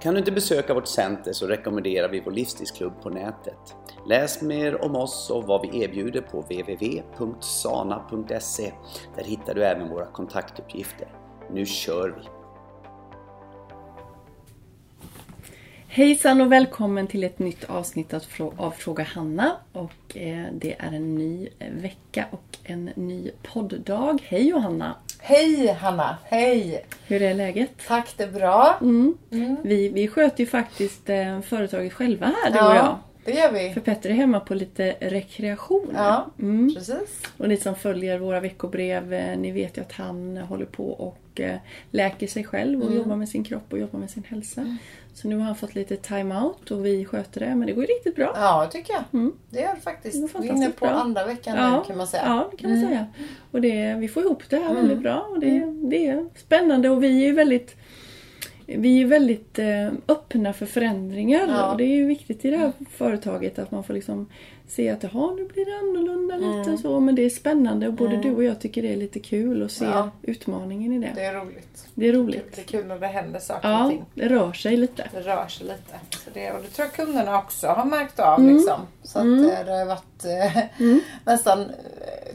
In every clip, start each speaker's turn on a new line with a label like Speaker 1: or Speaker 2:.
Speaker 1: Kan du inte besöka vårt center så rekommenderar vi vår livsstilsklubb på nätet. Läs mer om oss och vad vi erbjuder på www.sana.se. Där hittar du även våra kontaktuppgifter. Nu kör vi!
Speaker 2: Hejsan och välkommen till ett nytt avsnitt av Fråga Hanna. Och eh, det är en ny eh, vecka och en ny podddag. Hej Johanna!
Speaker 3: Hej Hanna! Hej!
Speaker 2: Hur är läget?
Speaker 3: Tack, det är bra.
Speaker 2: Mm. Mm. Vi, vi sköter ju faktiskt eh, företaget själva här, du
Speaker 3: ja,
Speaker 2: och jag.
Speaker 3: det gör vi.
Speaker 2: För Petter är hemma på lite rekreation.
Speaker 3: Ja,
Speaker 2: Mm.
Speaker 3: precis.
Speaker 2: Och ni som följer våra veckobrev, eh, ni vet ju att han håller på och eh, läker sig själv och
Speaker 3: Mm.
Speaker 2: jobbar med sin kropp och jobbar med sin hälsa. Så nu har han fått lite time-out och vi sköter det, men det går ju riktigt bra.
Speaker 3: Ja, det tycker jag.
Speaker 2: Mm.
Speaker 3: Det gör det
Speaker 2: Det
Speaker 3: faktiskt.
Speaker 2: var
Speaker 3: Vi är inne på
Speaker 2: bra.
Speaker 3: andra veckan nu kan man säga.
Speaker 2: Ja, det kan man
Speaker 3: Mm.
Speaker 2: säga. Och det, vi får ihop det här
Speaker 3: Mm.
Speaker 2: väldigt bra och det, det är spännande och vi är ju väldigt vi är väldigt eh, öppna för förändringar
Speaker 3: Ja.
Speaker 2: och det är viktigt i det här företaget att man får liksom se att jaha, nu blir det annorlunda lite
Speaker 3: Mm.
Speaker 2: så men det är spännande och både
Speaker 3: Mm.
Speaker 2: du och jag tycker det är lite kul att se
Speaker 3: Ja.
Speaker 2: utmaningen i det.
Speaker 3: Det är roligt.
Speaker 2: Det är roligt.
Speaker 3: Det är kul när det händer saker och
Speaker 2: Ja,
Speaker 3: ting.
Speaker 2: det rör sig lite.
Speaker 3: Det rör sig lite. Så det, och det tror jag kunderna också har märkt av.
Speaker 2: Mm.
Speaker 3: Liksom. Så att
Speaker 2: Mm.
Speaker 3: det har varit eh,
Speaker 2: Mm.
Speaker 3: nästan...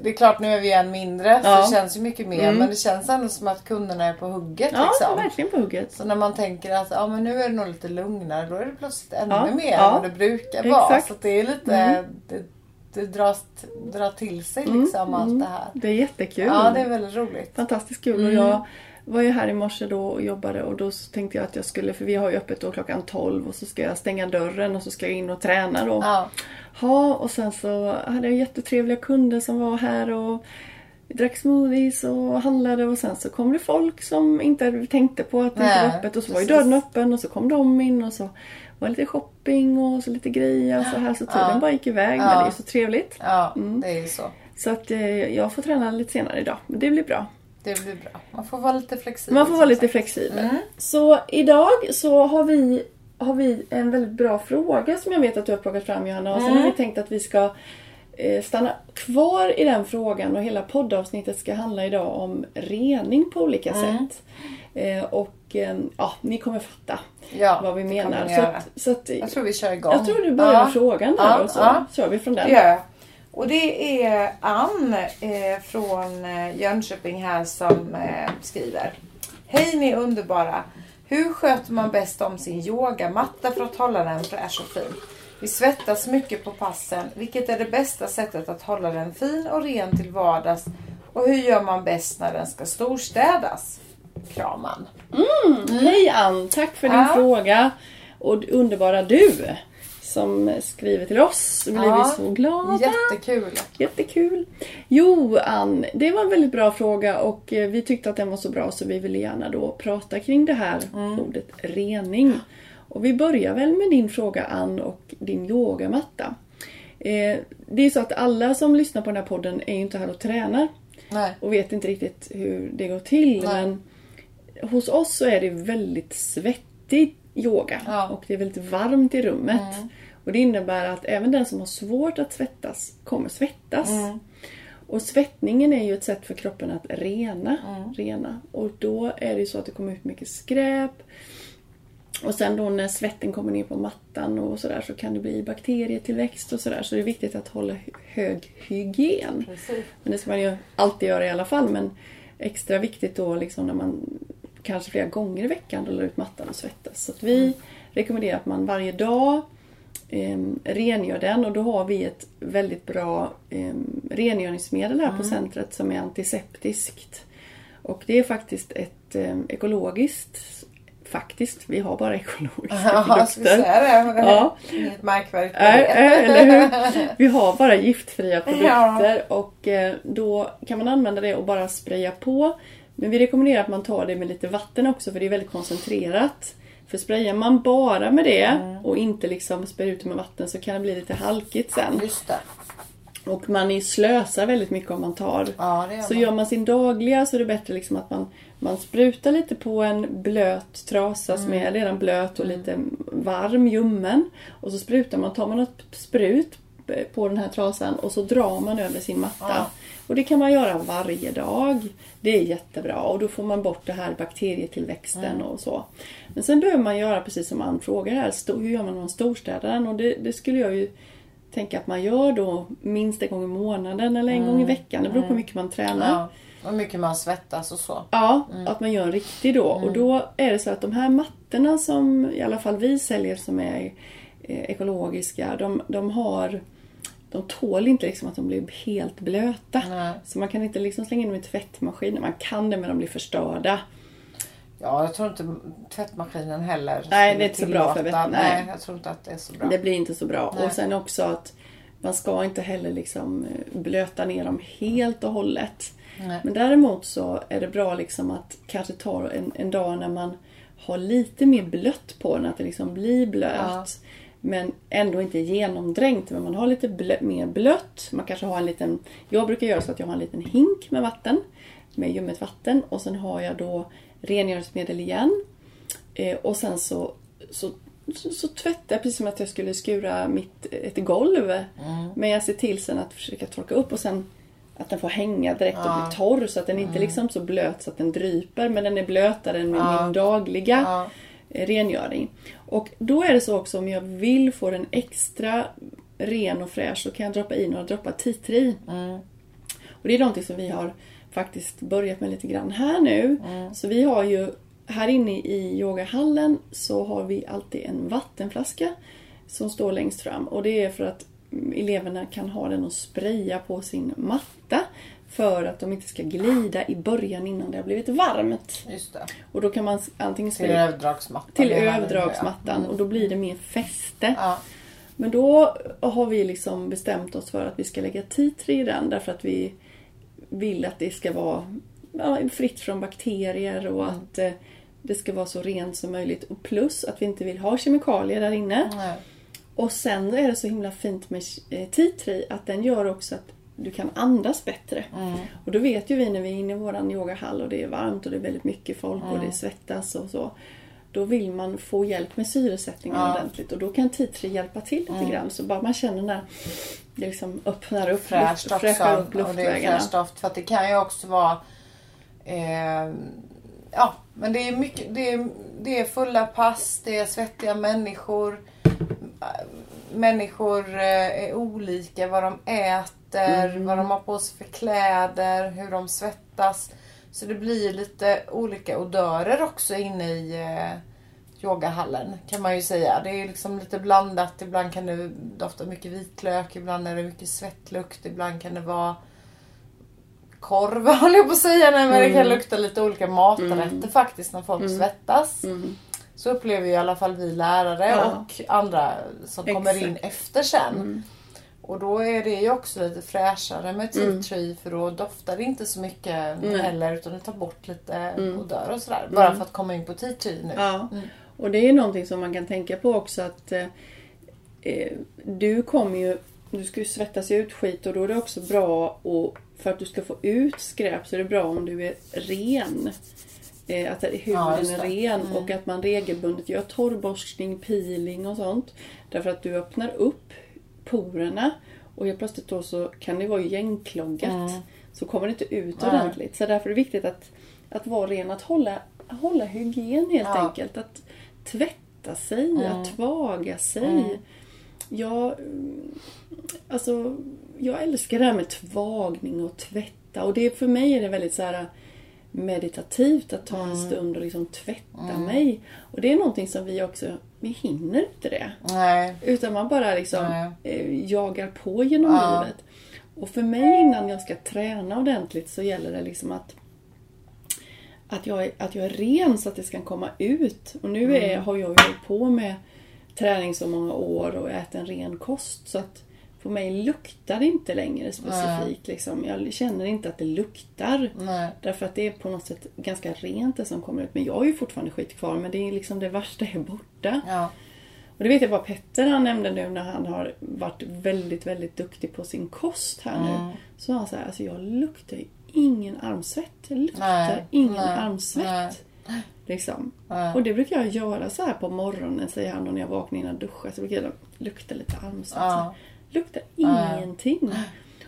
Speaker 3: Det är klart nu är vi en mindre
Speaker 2: Ja.
Speaker 3: så det känns ju mycket mer.
Speaker 2: Mm.
Speaker 3: Men det känns ändå som att kunderna är på hugget.
Speaker 2: Ja,
Speaker 3: liksom.
Speaker 2: verkligen på hugget.
Speaker 3: Så när man tänker att ja, men nu är det nog lite lugnare, då är det plötsligt ännu
Speaker 2: Ja,
Speaker 3: mer
Speaker 2: ja.
Speaker 3: än vad det brukar vara.
Speaker 2: Exakt.
Speaker 3: Så det är lite,
Speaker 2: Mm.
Speaker 3: det, det dras, drar till sig
Speaker 2: Mm,
Speaker 3: liksom allt
Speaker 2: mm.
Speaker 3: det här.
Speaker 2: Det är jättekul.
Speaker 3: Ja, det är väldigt roligt.
Speaker 2: Fantastiskt kul.
Speaker 3: Mm.
Speaker 2: Och jag var ju här i morse då och jobbade och då tänkte jag att jag skulle, för vi har ju öppet då klockan 12 och så ska jag stänga dörren och så ska jag in och träna då.
Speaker 3: Ja,
Speaker 2: Ja, och sen så hade jag jättetrevliga kunder som var här och drack smoothies och handlade och sen så kom det folk som inte tänkte på att det inte var öppet och så var ju dörren öppen och så kom de in och så var det lite shopping och så lite grejer och så här så tiden
Speaker 3: Ja.
Speaker 2: bara gick iväg
Speaker 3: Ja.
Speaker 2: men det är så trevligt.
Speaker 3: ja
Speaker 2: Mm.
Speaker 3: det är ju så.
Speaker 2: Så att eh, jag får träna lite senare idag. Men det blir bra.
Speaker 3: Det blir bra. Man får vara lite flexibel.
Speaker 2: Man får vara lite
Speaker 3: sagt.
Speaker 2: flexibel.
Speaker 3: Mm.
Speaker 2: Så idag så har vi, har vi en väldigt bra fråga som jag vet att du har plockat fram Johanna. Och sen
Speaker 3: Mm.
Speaker 2: har vi tänkt att vi ska eh, stanna kvar i den frågan och hela poddavsnittet ska handla idag om rening på olika
Speaker 3: Mm.
Speaker 2: sätt. Eh, och eh, ja, ni kommer fatta
Speaker 3: Ja,
Speaker 2: vad vi menar. Så att, så att,
Speaker 3: Jag tror vi kör igång.
Speaker 2: jag tror du börjar
Speaker 3: ja.
Speaker 2: frågan där
Speaker 3: Ja,
Speaker 2: och så
Speaker 3: ja.
Speaker 2: kör vi från den.
Speaker 3: Det gör jag. Och det är Ann eh, från eh, Jönköping här som eh, skriver. Hej ni underbara! Hur sköter man bäst om sin yogamatta för att hålla den fräsch och fin? Vi svettas mycket på passen. Vilket är det bästa sättet att hålla den fin och ren till vardags? Och hur gör man bäst när den ska storstädas? Kraman.
Speaker 2: Hej Ann! Tack för din
Speaker 3: Ja.
Speaker 2: fråga. Och underbara du som skriver till oss. Då blir
Speaker 3: Ja.
Speaker 2: vi så glada.
Speaker 3: Jättekul.
Speaker 2: Jättekul. Jo, Ann, det var en väldigt bra fråga och eh, vi tyckte att den var så bra så vi ville gärna då prata kring det här ordet rening. Och vi börjar väl med din fråga Ann och din yogamatta. Eh, det är så att alla som lyssnar på den här podden är ju inte här och tränar
Speaker 3: Nej.
Speaker 2: och vet inte riktigt hur det går till.
Speaker 3: Nej.
Speaker 2: Men hos oss så är det väldigt svettig yoga
Speaker 3: Ja.
Speaker 2: och det är väldigt varmt i rummet.
Speaker 3: Mm.
Speaker 2: Och det innebär att även den som har svårt att svettas kommer svettas.
Speaker 3: Mm.
Speaker 2: Och svettningen är ju ett sätt för kroppen att rena.
Speaker 3: Mm.
Speaker 2: rena. Och då är det ju så att det kommer ut mycket skräp. Och sen då när svetten kommer ner på mattan och sådär så kan det bli bakterietillväxt och sådär. Så det är viktigt att hålla hö- hög hygien.
Speaker 3: Precis.
Speaker 2: Men det ska man ju alltid göra i alla fall. Men extra viktigt då liksom när man kanske flera gånger i veckan rullar ut mattan och svettas. Så vi rekommenderar att man varje dag eh, rengör den och då har vi ett väldigt bra eh, rengöringsmedel här på centret som är antiseptiskt. Och det är faktiskt ett eh, ekologiskt Faktiskt, vi har bara ekologiska
Speaker 3: skulle
Speaker 2: produkter.
Speaker 3: säga det.
Speaker 2: Ja.
Speaker 3: Inget märkvärdigt det.
Speaker 2: äh? Vi har bara giftfria produkter
Speaker 3: Ja.
Speaker 2: och eh, då kan man använda det och bara spraya på. Men vi rekommenderar att man tar det med lite vatten också för det är väldigt koncentrerat. För sprayar man bara med det
Speaker 3: Mm.
Speaker 2: och inte liksom spär ut det med vatten så kan det bli lite halkigt sen.
Speaker 3: Just det.
Speaker 2: Och man är slösar väldigt mycket om man tar.
Speaker 3: Ja, gör
Speaker 2: Så
Speaker 3: man.
Speaker 2: gör man sin dagliga så är det bättre liksom att man, man sprutar lite på en blöt trasa som
Speaker 3: Mm.
Speaker 2: är redan blöt och lite varm, ljummen. Och så sprutar man, tar man ett sprut på den här trasan och så drar man över sin matta.
Speaker 3: Ja.
Speaker 2: Och det kan man göra varje dag. Det är jättebra och då får man bort det här bakterietillväxten
Speaker 3: Mm.
Speaker 2: och så. Men sen behöver man göra precis som Ann frågar här, hur gör man med storstäderna? Och det, det skulle jag ju tänka att man gör då minst en gång i månaden eller en gång i veckan. Det beror på hur mycket man tränar.
Speaker 3: Mm. Ja, och mycket man svettas och så.
Speaker 2: Ja, att man gör en riktig då. Och då är det så att de här mattorna som i alla fall vi säljer som är eh, ekologiska, de, de har de tål inte liksom att de blir helt blöta.
Speaker 3: Nej.
Speaker 2: Så man kan inte liksom slänga in dem i tvättmaskinen. Man kan det men de blir förstörda.
Speaker 3: Ja, jag tror inte tvättmaskinen heller
Speaker 2: Nej, det är inte så bra för vett- nej.
Speaker 3: Jag tror inte att det är så bra.
Speaker 2: Det blir inte så bra.
Speaker 3: Nej.
Speaker 2: Och sen också att man ska inte heller liksom eh, blöta ner dem helt och hållet.
Speaker 3: Nej.
Speaker 2: Men däremot så är det bra liksom att kanske ta en, en dag när man har lite mer blött på den, att det liksom blir blöt.
Speaker 3: Ja.
Speaker 2: Men ändå inte genomdränkt. Men man har lite blö, mer blött. Man kanske har en liten... Jag brukar göra så att jag har en liten hink med vatten. Med ljummet vatten. Och sen har jag då rengöringsmedel igen. Eh, och sen så, så, så, så tvättar jag precis som att jag skulle skura mitt, ett golv. Men jag ser till sen att försöka torka upp och sen att den får hänga direkt och
Speaker 3: Ja.
Speaker 2: bli torr. Så att den inte liksom så blöt så att den dryper. Men den är blötare än
Speaker 3: Ja.
Speaker 2: min dagliga
Speaker 3: Ja.
Speaker 2: Eh, rengöring. Och då är det så också om jag vill få den extra ren och fräsch så kan jag droppa i några droppar tea tree. Och det är någonting som vi har faktiskt börjat med lite grann här nu. Så vi har ju här inne i yogahallen så har vi alltid en vattenflaska som står längst fram. Och det är för att mm, eleverna kan ha den och spraya på sin matta. För att de inte ska glida i början innan det har blivit varmt.
Speaker 3: Just det.
Speaker 2: Och då kan man antingen
Speaker 3: Till
Speaker 2: spraya
Speaker 3: överdragsmattan.
Speaker 2: till överdragsmattan och då blir det mer fäste.
Speaker 3: Ja.
Speaker 2: Men då har vi liksom bestämt oss för att vi ska lägga tree i den därför att vi vill att det ska vara ja, fritt från bakterier och att eh, det ska vara så rent som möjligt. Och plus att vi inte vill ha kemikalier där inne.
Speaker 3: Nej.
Speaker 2: Och sen är det så himla fint med tree att den gör också att du kan andas bättre. Och då vet ju vi när vi är inne i våran yogahall och det är varmt och det är väldigt mycket folk och det svettas och så. Då vill man få hjälp med syresättningen
Speaker 3: Ja.
Speaker 2: ordentligt och då kan tree hjälpa till lite grann. Så bara man känner när det liksom öppnar upp,
Speaker 3: Fräscht
Speaker 2: luft, fräschar upp
Speaker 3: och det är
Speaker 2: luftvägarna.
Speaker 3: fräscht doft. För det kan ju också vara... Eh, ja, men det är mycket... Det är, det är fulla pass, det är svettiga människor. Människor eh, är olika vad de äter,
Speaker 2: Mm.
Speaker 3: vad de har på sig för kläder, hur de svettas. Så det blir lite olika odörer också inne i eh, yogahallen kan man ju säga. Det är liksom lite blandat. Ibland kan det dofta mycket vitlök, ibland är det mycket svettlukt, ibland kan det vara korv höll jag på att säga. Nej, men det kan lukta lite olika maträtter faktiskt när folk svettas.
Speaker 2: Mm.
Speaker 3: Så upplever ju i alla fall vi lärare
Speaker 2: Ja.
Speaker 3: och andra som kommer in
Speaker 2: Exakt.
Speaker 3: efter sen.
Speaker 2: Mm.
Speaker 3: Och då är det ju också lite fräschare med tea tree för då doftar det inte så mycket
Speaker 2: Nej.
Speaker 3: heller utan det tar bort lite odör och sådär. Bara för att komma in på tea tree nu.
Speaker 2: Ja, och det är någonting som man kan tänka på också att eh, eh, du kommer ju, du ska ju svettas ut skit och då är det också bra och för att du ska få ut skräp så är det bra om du är ren. Eh, att huden är ren och att man regelbundet gör torrborstning, peeling och sånt. Därför att du öppnar upp porerna och helt plötsligt då så kan det vara igenkloggat. Så kommer det inte ut
Speaker 3: Nej.
Speaker 2: ordentligt. Så därför är det viktigt att, att vara ren, att hålla, hålla hygien helt
Speaker 3: Ja.
Speaker 2: enkelt. Att tvätta sig, att tvaga sig. Jag, mm, alltså, jag älskar det här med tvagning och tvätta. Och det, för mig är det väldigt så här meditativt att ta en stund och liksom tvätta mig. Och det är någonting som vi också, vi hinner inte det.
Speaker 3: Nej.
Speaker 2: Utan man bara liksom eh, jagar på genom
Speaker 3: Ja.
Speaker 2: livet. Och för mig innan jag ska träna ordentligt så gäller det liksom att att jag, är, att jag är ren så att det ska komma ut. Och nu är,
Speaker 3: Mm.
Speaker 2: har jag ju hållit på med träning så många år och ätit en ren kost. Så att för mig luktar det inte längre specifikt. Liksom. Jag känner inte att det luktar.
Speaker 3: Nej.
Speaker 2: Därför att det är på något sätt ganska rent det som kommer ut. Men jag har ju fortfarande skit kvar. Men det är liksom det värsta är borta.
Speaker 3: Ja.
Speaker 2: Och det vet jag bara Petter han nämnde nu när han har varit väldigt, väldigt duktig på sin kost här nu.
Speaker 3: Mm.
Speaker 2: Så han säger, alltså jag luktar ingen armsvett. Jag luktar
Speaker 3: Nej,
Speaker 2: ingen
Speaker 3: nej,
Speaker 2: armsvett. Liksom.
Speaker 3: Nej.
Speaker 2: Och det brukar jag göra så här på morgonen, säger han, när jag vaknar innan jag duschar. Så brukar jag lukta lite armsvett.
Speaker 3: Ja.
Speaker 2: Luktar ingenting.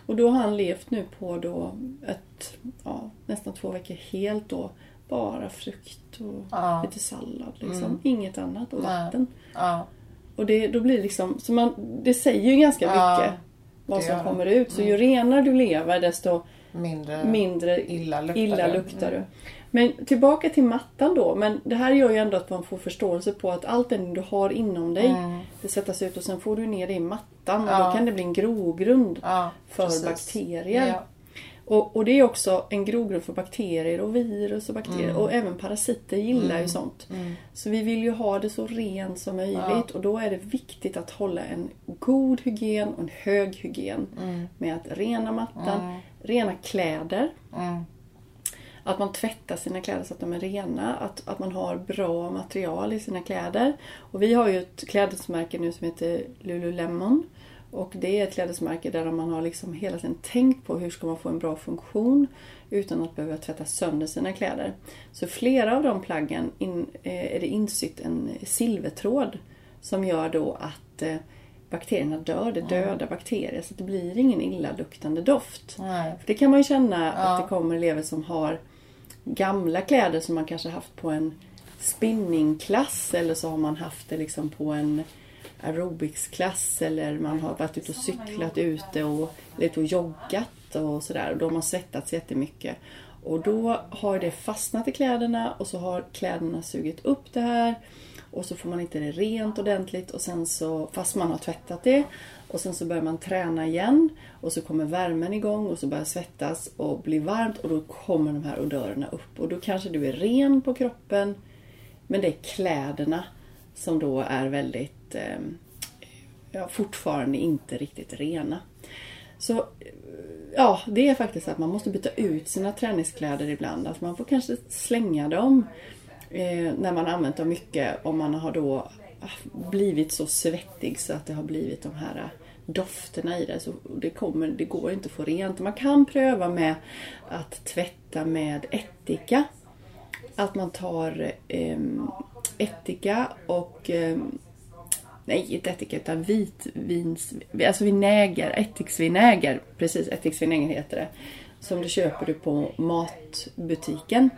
Speaker 2: Och då har han levt nu på då ett, ja, nästan två veckor helt då. Bara frukt och
Speaker 3: Ja.
Speaker 2: lite sallad liksom.
Speaker 3: Mm.
Speaker 2: Inget annat och vatten.
Speaker 3: Ja.
Speaker 2: Och det, då blir liksom, så man, det säger ju ganska mycket vad som.
Speaker 3: Mm.
Speaker 2: kommer ut. Så ju renare du lever desto
Speaker 3: Mindre,
Speaker 2: mindre
Speaker 3: illa luktar
Speaker 2: illa.
Speaker 3: Mm.
Speaker 2: luktar du. Men tillbaka till mattan då. Men det här gör ju ändå att man får förståelse på att allt det du har inom dig
Speaker 3: Mm.
Speaker 2: det svettas ut och sen får du ner det i mattan och
Speaker 3: Ja.
Speaker 2: då kan det bli en grogrund
Speaker 3: Ja,
Speaker 2: för
Speaker 3: precis.
Speaker 2: bakterier.
Speaker 3: Ja.
Speaker 2: Och, och det är också en grogrund för bakterier och virus och bakterier.
Speaker 3: Mm.
Speaker 2: Och även parasiter gillar ju sånt. Så vi vill ju ha det så rent som möjligt.
Speaker 3: Ja.
Speaker 2: Och då är det viktigt att hålla en god hygien och en hög hygien. Med att rena mattan, rena kläder. Att man tvättar sina kläder så att de är rena. Att, att man har bra material i sina kläder. Och vi har ju ett klädesmärke nu som heter Lululemon. Och det är ett klädesmärke där man har liksom hela tiden tänkt på hur ska man få en bra funktion utan att behöva tvätta sönder sina kläder. Så flera av de plaggen in, eh, är det insytt en silvertråd som gör då att eh, bakterierna dör. Det dödar bakterier så det blir ingen illaluktande doft.
Speaker 3: Nej.
Speaker 2: För det kan man ju känna
Speaker 3: Ja.
Speaker 2: att det kommer elever som har gamla kläder som man kanske haft på en spinningklass eller så har man haft det liksom på en aerobicsklass eller man har varit ute och cyklat ute och lite och joggat och sådär. Och då har man svettats jättemycket. Och då har det fastnat i kläderna och så har kläderna sugit upp det här. Och så får man inte det rent ordentligt och sen så, fast man har tvättat det. Och sen så börjar man träna igen och så kommer värmen igång och så börjar svettas och blir varmt och då kommer de här odörerna upp. Och då kanske du är ren på kroppen men det är kläderna som då är väldigt, eh, ja, fortfarande inte riktigt rena. Så ja, det är faktiskt att man måste byta ut sina träningskläder ibland. Alltså man får kanske slänga dem eh, när man använt dem mycket. Om man har då blivit så svettig så att det har blivit de här dofterna i det. Så det, kommer, det går inte att få rent. Man kan pröva med att tvätta med ättika. Att man tar eh, ättika och eh, Nej, inte ättika utan vitvins... Alltså vinäger, ättiksvinäger. Precis, ättiksvinäger heter det. Som du köper du på matbutiken.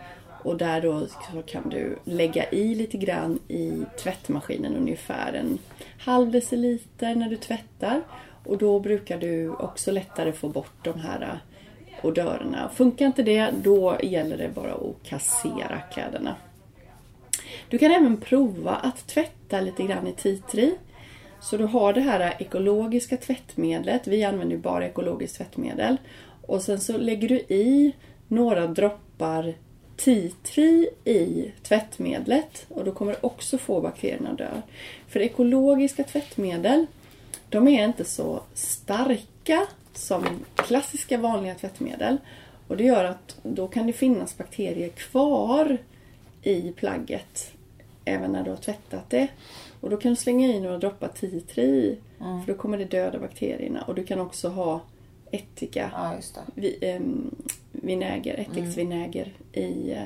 Speaker 2: Och där då så kan du lägga i lite grann i tvättmaskinen, ungefär en halv deciliter när du tvättar. Och då brukar du också lättare få bort de här eh, odörerna. Funkar inte det, då gäller det bara att kassera kläderna. Du kan även prova att tvätta lite grann i titri. tree. Så du har det här ekologiska tvättmedlet. Vi använder ju bara ekologiskt tvättmedel. Och sen så lägger du i några droppar titri tree i tvättmedlet. Och då kommer du också få bakterierna att dö. För ekologiska tvättmedel, de är inte så starka som klassiska vanliga tvättmedel. Och det gör att då kan det finnas bakterier kvar i plagget även när du har tvättat det. Och då kan du slänga i några droppar tree i, för då kommer det döda bakterierna. Och du kan också ha ättika,
Speaker 3: Ja,
Speaker 2: vi, ehm, vinäger, ättiksvinäger i eh,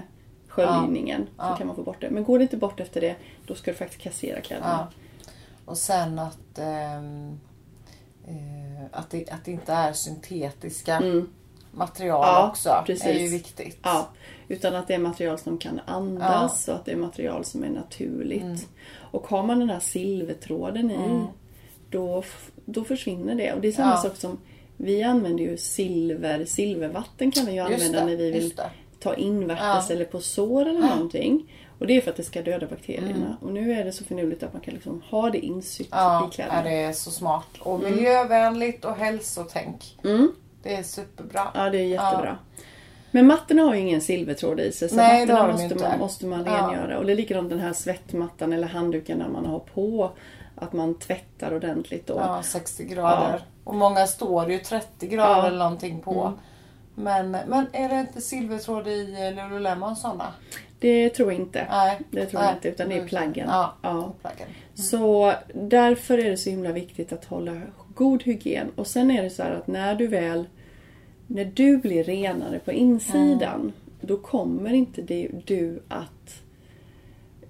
Speaker 2: sköljningen.
Speaker 3: Ja.
Speaker 2: Så kan man få bort det. Men går det inte bort efter det, då ska du faktiskt kassera kläderna.
Speaker 3: Ja. Och sen att, ehm, eh, att, det, att det inte är syntetiska material
Speaker 2: Mm. Ja,
Speaker 3: också.
Speaker 2: precis.
Speaker 3: är ju viktigt.
Speaker 2: Ja, utan att det är material som kan andas och att det är material som är naturligt.
Speaker 3: Mm.
Speaker 2: Och har man den här silvertråden i, då, f- då försvinner det. Och det är samma
Speaker 3: Ja.
Speaker 2: sak som vi använder ju silver, silvervatten kan vi ju använda
Speaker 3: det,
Speaker 2: när vi vill ta invärtes
Speaker 3: Ja.
Speaker 2: eller på sår eller någonting. Och det är för att det ska döda bakterierna. Och nu är det så finurligt att man kan liksom ha det insytt
Speaker 3: Mm. Ja,
Speaker 2: i kläderna.
Speaker 3: ja, det är så smart. Och miljövänligt och hälsotänk.
Speaker 2: Mm.
Speaker 3: Det är superbra.
Speaker 2: Ja, det är jättebra. Men mattorna har ju ingen silvertråd i sig så
Speaker 3: Nej,
Speaker 2: mattorna måste
Speaker 3: inte.
Speaker 2: man, måste man
Speaker 3: Ja.
Speaker 2: rengöra. Och det är likadant den här svettmattan eller handduken man har på. Att man tvättar ordentligt då.
Speaker 3: Ja, 60 grader. Och många står ju 30 grader
Speaker 2: Ja. Mm.
Speaker 3: eller någonting på. Men, men är det inte silvertråd i Lululemon sådana?
Speaker 2: Det tror jag inte.
Speaker 3: Nej.
Speaker 2: Det tror
Speaker 3: Nej.
Speaker 2: jag inte, utan det är plaggen.
Speaker 3: Ja,
Speaker 2: Ja.
Speaker 3: plaggen.
Speaker 2: Så därför är det så himla viktigt att hålla god hygien. Och sen är det så här att när du väl när du blir renare på insidan då kommer inte det, du att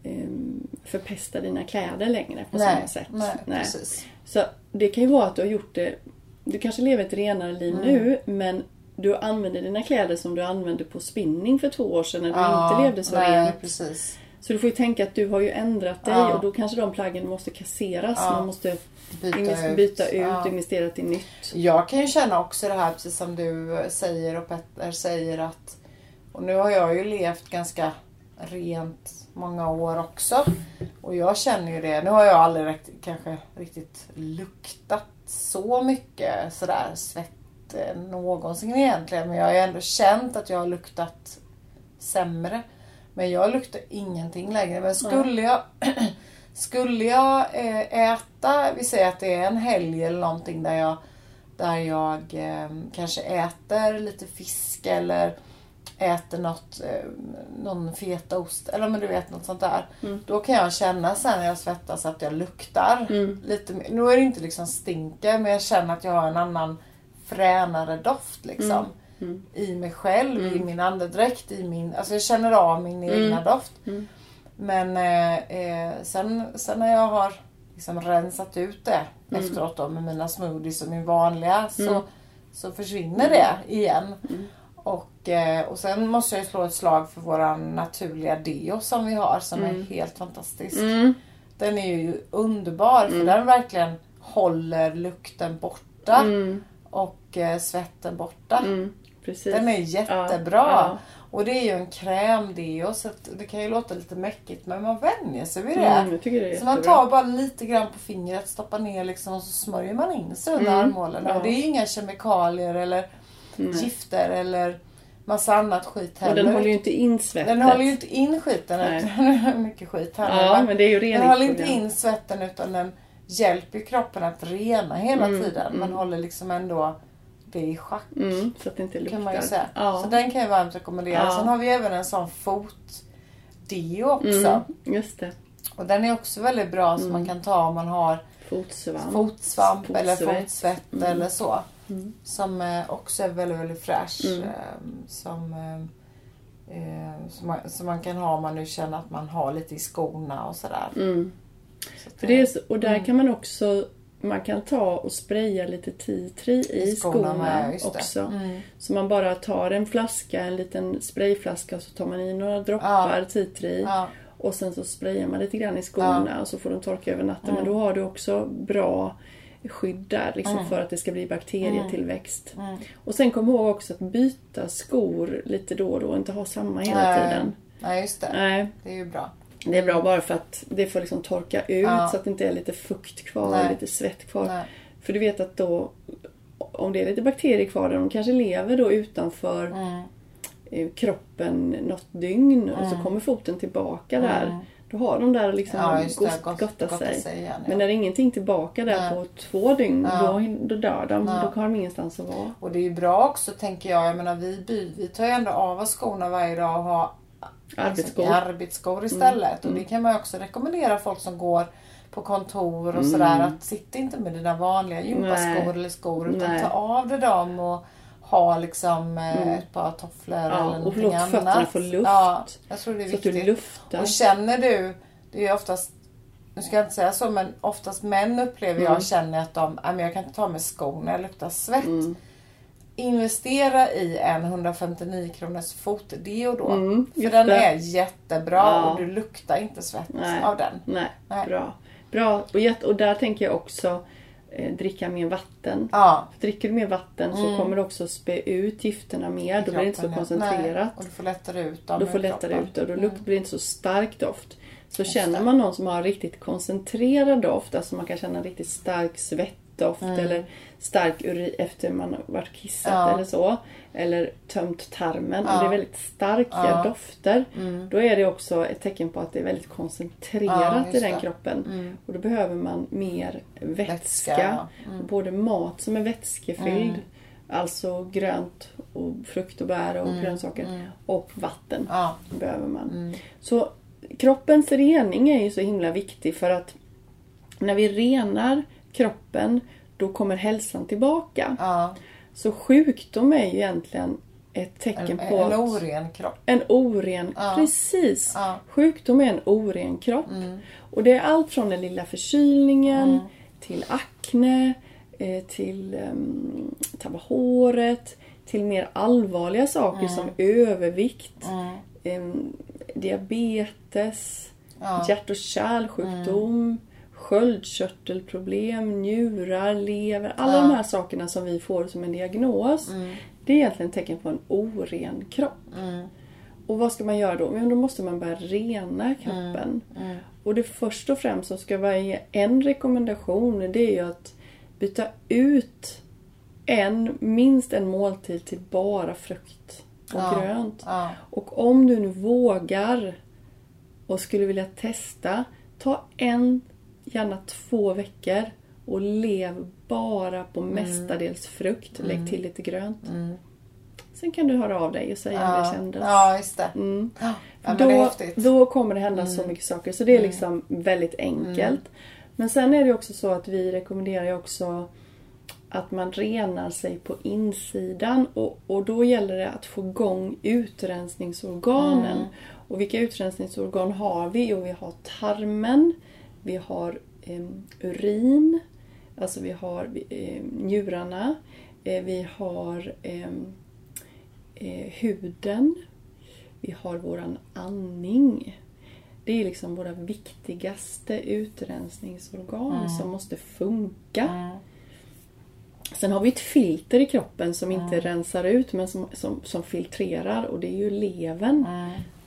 Speaker 2: um, förpesta dina kläder längre på
Speaker 3: Nej,
Speaker 2: samma sätt.
Speaker 3: nej, precis.
Speaker 2: Så det kan ju vara att du har gjort det Du kanske lever ett renare liv
Speaker 3: Mm.
Speaker 2: nu men du använder dina kläder som du använde på spinning för två år sedan när du
Speaker 3: Ja,
Speaker 2: inte levde så
Speaker 3: nej,
Speaker 2: rent.
Speaker 3: precis.
Speaker 2: Så du får ju tänka att du har ju ändrat dig
Speaker 3: Ja.
Speaker 2: och då kanske de plaggen måste kasseras.
Speaker 3: Ja.
Speaker 2: Man måste
Speaker 3: Byta
Speaker 2: invest-
Speaker 3: ut.
Speaker 2: byta ut
Speaker 3: Ja.
Speaker 2: investera till nytt.
Speaker 3: Jag kan ju känna också det här precis som du säger och Petter säger att och nu har jag ju levt ganska rent många år också. Och jag känner ju det. Nu har jag aldrig riktigt, kanske riktigt luktat så mycket sådär svett eh, någonsin egentligen. Men jag har ju ändå känt att jag har luktat sämre. Men jag luktar ingenting längre. Men skulle jag Skulle jag eh, äta, vi säger att det är en helg eller någonting där jag, där jag eh, kanske äter lite fisk eller äter något, eh, någon fetaost eller men du vet något sånt där. Då kan jag känna sen när jag svettas att jag luktar lite mer. Nu är det inte liksom stinker men jag känner att jag har en annan fränare doft liksom. I mig själv, i min andedräkt, i min, alltså jag känner av min egna doft. Men eh, eh, sen, sen när jag har liksom rensat ut det efteråt då med mina smoothies och min vanliga så, så försvinner det igen. Och, eh, och sen måste jag slå ett slag för våran naturliga deo som vi har som är helt fantastisk. Den är ju underbar för den verkligen håller lukten borta och eh, svetten borta.
Speaker 2: Mm, precis.
Speaker 3: Den är jättebra.
Speaker 2: Ja,
Speaker 3: Och det är ju en krämdeo så att det kan ju låta lite mäckigt men man vänjer sig vid det.
Speaker 2: Mm, det
Speaker 3: så man tar bara lite grann på fingret, stoppar ner liksom och så smörjer man in sig under armhålorna.
Speaker 2: Mm. Ja.
Speaker 3: Och det är ju inga kemikalier eller gifter eller massa annat skit
Speaker 2: Och
Speaker 3: heller.
Speaker 2: den håller ju inte in svettet.
Speaker 3: Den håller ju inte in skiten. Utan det mycket skit här.
Speaker 2: Ja, men det är ju
Speaker 3: den håller inte in svetten utan den hjälper kroppen att rena hela tiden. Man håller liksom ändå det i schack.
Speaker 2: Mm, så att det inte luktar.
Speaker 3: Kan man ju säga.
Speaker 2: Ja.
Speaker 3: Så den kan jag varmt rekommendera.
Speaker 2: Ja.
Speaker 3: Sen har vi även en sån fotdeo också.
Speaker 2: mm, just det.
Speaker 3: Och den är också väldigt bra som man kan ta om man har
Speaker 2: Fotsvamp.
Speaker 3: fotsvamp eller
Speaker 2: Fotsvett. Mm.
Speaker 3: eller så. Som eh, också är väldigt, väldigt fräsch. Eh, som, eh, eh, som, man, som man kan ha om man nu känner att man har lite i skorna och sådär.
Speaker 2: Mm.
Speaker 3: Så
Speaker 2: För det är så, och där
Speaker 3: Mm.
Speaker 2: kan man också man kan ta och spraya lite tea tree i,
Speaker 3: I skorna
Speaker 2: skorna, också.
Speaker 3: Mm.
Speaker 2: Så man bara tar en flaska, en liten sprayflaska och så tar man i några droppar tea tree.
Speaker 3: Ja.
Speaker 2: Och sen så sprayar man lite grann i skorna och så får de torka över natten. Men då har du också bra skydd där liksom, för att det ska bli bakterietillväxt. Och sen kom ihåg också att byta skor lite då och då, inte ha samma hela tiden.
Speaker 3: Nej, just det.
Speaker 2: Nej,
Speaker 3: Det är ju bra.
Speaker 2: Det är bra bara för att det får liksom torka ut
Speaker 3: Ja.
Speaker 2: så att det inte är lite fukt kvar,
Speaker 3: Nej.
Speaker 2: lite svett kvar.
Speaker 3: Nej.
Speaker 2: För du vet att då, om det är lite bakterier kvar där, de kanske lever då utanför
Speaker 3: Mm.
Speaker 2: eh, kroppen något dygn och så kommer foten tillbaka där. Då har de där liksom
Speaker 3: Mm. Ja,
Speaker 2: gott,
Speaker 3: Gott-
Speaker 2: gotta
Speaker 3: gotta
Speaker 2: sig.
Speaker 3: sig igen, ja.
Speaker 2: Men när det är ingenting tillbaka där
Speaker 3: Nej.
Speaker 2: på två dygn,
Speaker 3: Ja.
Speaker 2: då, då dör de.
Speaker 3: Ja.
Speaker 2: Då har de ingenstans att vara.
Speaker 3: Och det är ju bra också tänker jag. Jag menar vi, vi tar ju ändå av oss skorna varje dag och har
Speaker 2: Arbetsskor.
Speaker 3: Liksom, arbetsskor istället. Och det kan man också rekommendera folk som går på kontor och sådär. Att sitta inte med dina vanliga gympaskor
Speaker 2: Nej.
Speaker 3: eller skor. Utan
Speaker 2: Nej.
Speaker 3: ta av dig dem och ha liksom eh, ett par tofflor eller
Speaker 2: och
Speaker 3: någonting
Speaker 2: låt
Speaker 3: annat.
Speaker 2: fötterna få luft.
Speaker 3: Ja, jag tror det är
Speaker 2: Så att du
Speaker 3: viktigt.
Speaker 2: luftar.
Speaker 3: Och känner du, det är oftast, nu ska jag inte säga så men oftast män upplever
Speaker 2: Mm.
Speaker 3: jag känner att de, "Nej, men jag kan inte ta med skor när jag luktar svett.
Speaker 2: Mm.
Speaker 3: Investera i en 159 kronors fotdeo då.
Speaker 2: Mm,
Speaker 3: För
Speaker 2: just
Speaker 3: den
Speaker 2: det.
Speaker 3: är jättebra
Speaker 2: Ja.
Speaker 3: och du luktar inte svett
Speaker 2: Nej.
Speaker 3: av den.
Speaker 2: Nej,
Speaker 3: Nej.
Speaker 2: bra. Bra. Och, jätte, och där tänker jag också eh, dricka mer vatten.
Speaker 3: Ja.
Speaker 2: För dricker du mer vatten så kommer det också spä ut gifterna mer. Då blir det inte så
Speaker 3: ja. Nej,
Speaker 2: koncentrerat.
Speaker 3: Och du får lättare ut dem
Speaker 2: Då
Speaker 3: ur
Speaker 2: får lättare ut och då lukt, blir det inte så stark doft. Så känner
Speaker 3: det.
Speaker 2: man någon som har riktigt koncentrerad doft, alltså man kan känna en riktigt stark svettdoft eller stark urin efter man har varit kissat
Speaker 3: Mm. Ja.
Speaker 2: eller så. Eller tömt tarmen.
Speaker 3: Ja.
Speaker 2: Om det är väldigt starka
Speaker 3: Ja. Mm.
Speaker 2: dofter. Då är det också ett tecken på att det är väldigt
Speaker 3: Ja,
Speaker 2: koncentrerat
Speaker 3: just
Speaker 2: i den
Speaker 3: det. Mm.
Speaker 2: kroppen. Och då behöver man mer vätska.
Speaker 3: Vätska, ja. Mm.
Speaker 2: Både mat som är vätskefylld, alltså grönt och frukt och bär och grönsaker. Och vatten
Speaker 3: Mm. Ja.
Speaker 2: behöver man. Så kroppens rening är ju så himla viktig för att När vi renar kroppen, då kommer hälsan tillbaka.
Speaker 3: Ja.
Speaker 2: Så sjukdom är ju egentligen ett tecken
Speaker 3: En,
Speaker 2: på
Speaker 3: en oren kropp.
Speaker 2: en oren,
Speaker 3: Ja.
Speaker 2: precis.
Speaker 3: Ja.
Speaker 2: Sjukdom är en oren kropp. Och det är allt från den lilla förkylningen till akne, eh, till um, tappa håret, till mer allvarliga saker som övervikt, em, diabetes, hjärt och kärlsjukdom, sköldkörtelproblem, njurar, lever. Alla
Speaker 3: Ja.
Speaker 2: de här sakerna som vi får som en diagnos. Det är egentligen tecken på en oren kropp. Och vad ska man göra då? Men då måste man börja rena kroppen. Och det först och främst som ska vara en rekommendation det är ju att byta ut en, minst en måltid till bara frukt och
Speaker 3: Ja,
Speaker 2: grönt.
Speaker 3: ja.
Speaker 2: Och om du nu vågar och skulle vilja testa, ta en, gärna två veckor och lev bara på
Speaker 3: Mm.
Speaker 2: mestadels frukt. Lägg till lite grönt. Sen kan du höra av dig och säga hur det
Speaker 3: Ja,
Speaker 2: kändes.
Speaker 3: ja just det.
Speaker 2: Mm.
Speaker 3: Ja,
Speaker 2: då,
Speaker 3: det. Mm.
Speaker 2: då kommer det hända så mycket saker. Så det är liksom väldigt enkelt. Men sen är det också så att vi rekommenderar också att man renar sig på insidan och, och då gäller det att få igång utrensningsorganen.
Speaker 3: Mm.
Speaker 2: Och vilka utrensningsorgan har vi? Jo, vi har tarmen, vi har em, urin, alltså vi har eh, njurarna, eh, vi har em, eh, huden, vi har våran andning. Det är liksom våra viktigaste utrensningsorgan som måste funka. Sen har vi ett filter i kroppen som inte rensar ut men som, som, som filtrerar och det är ju levern.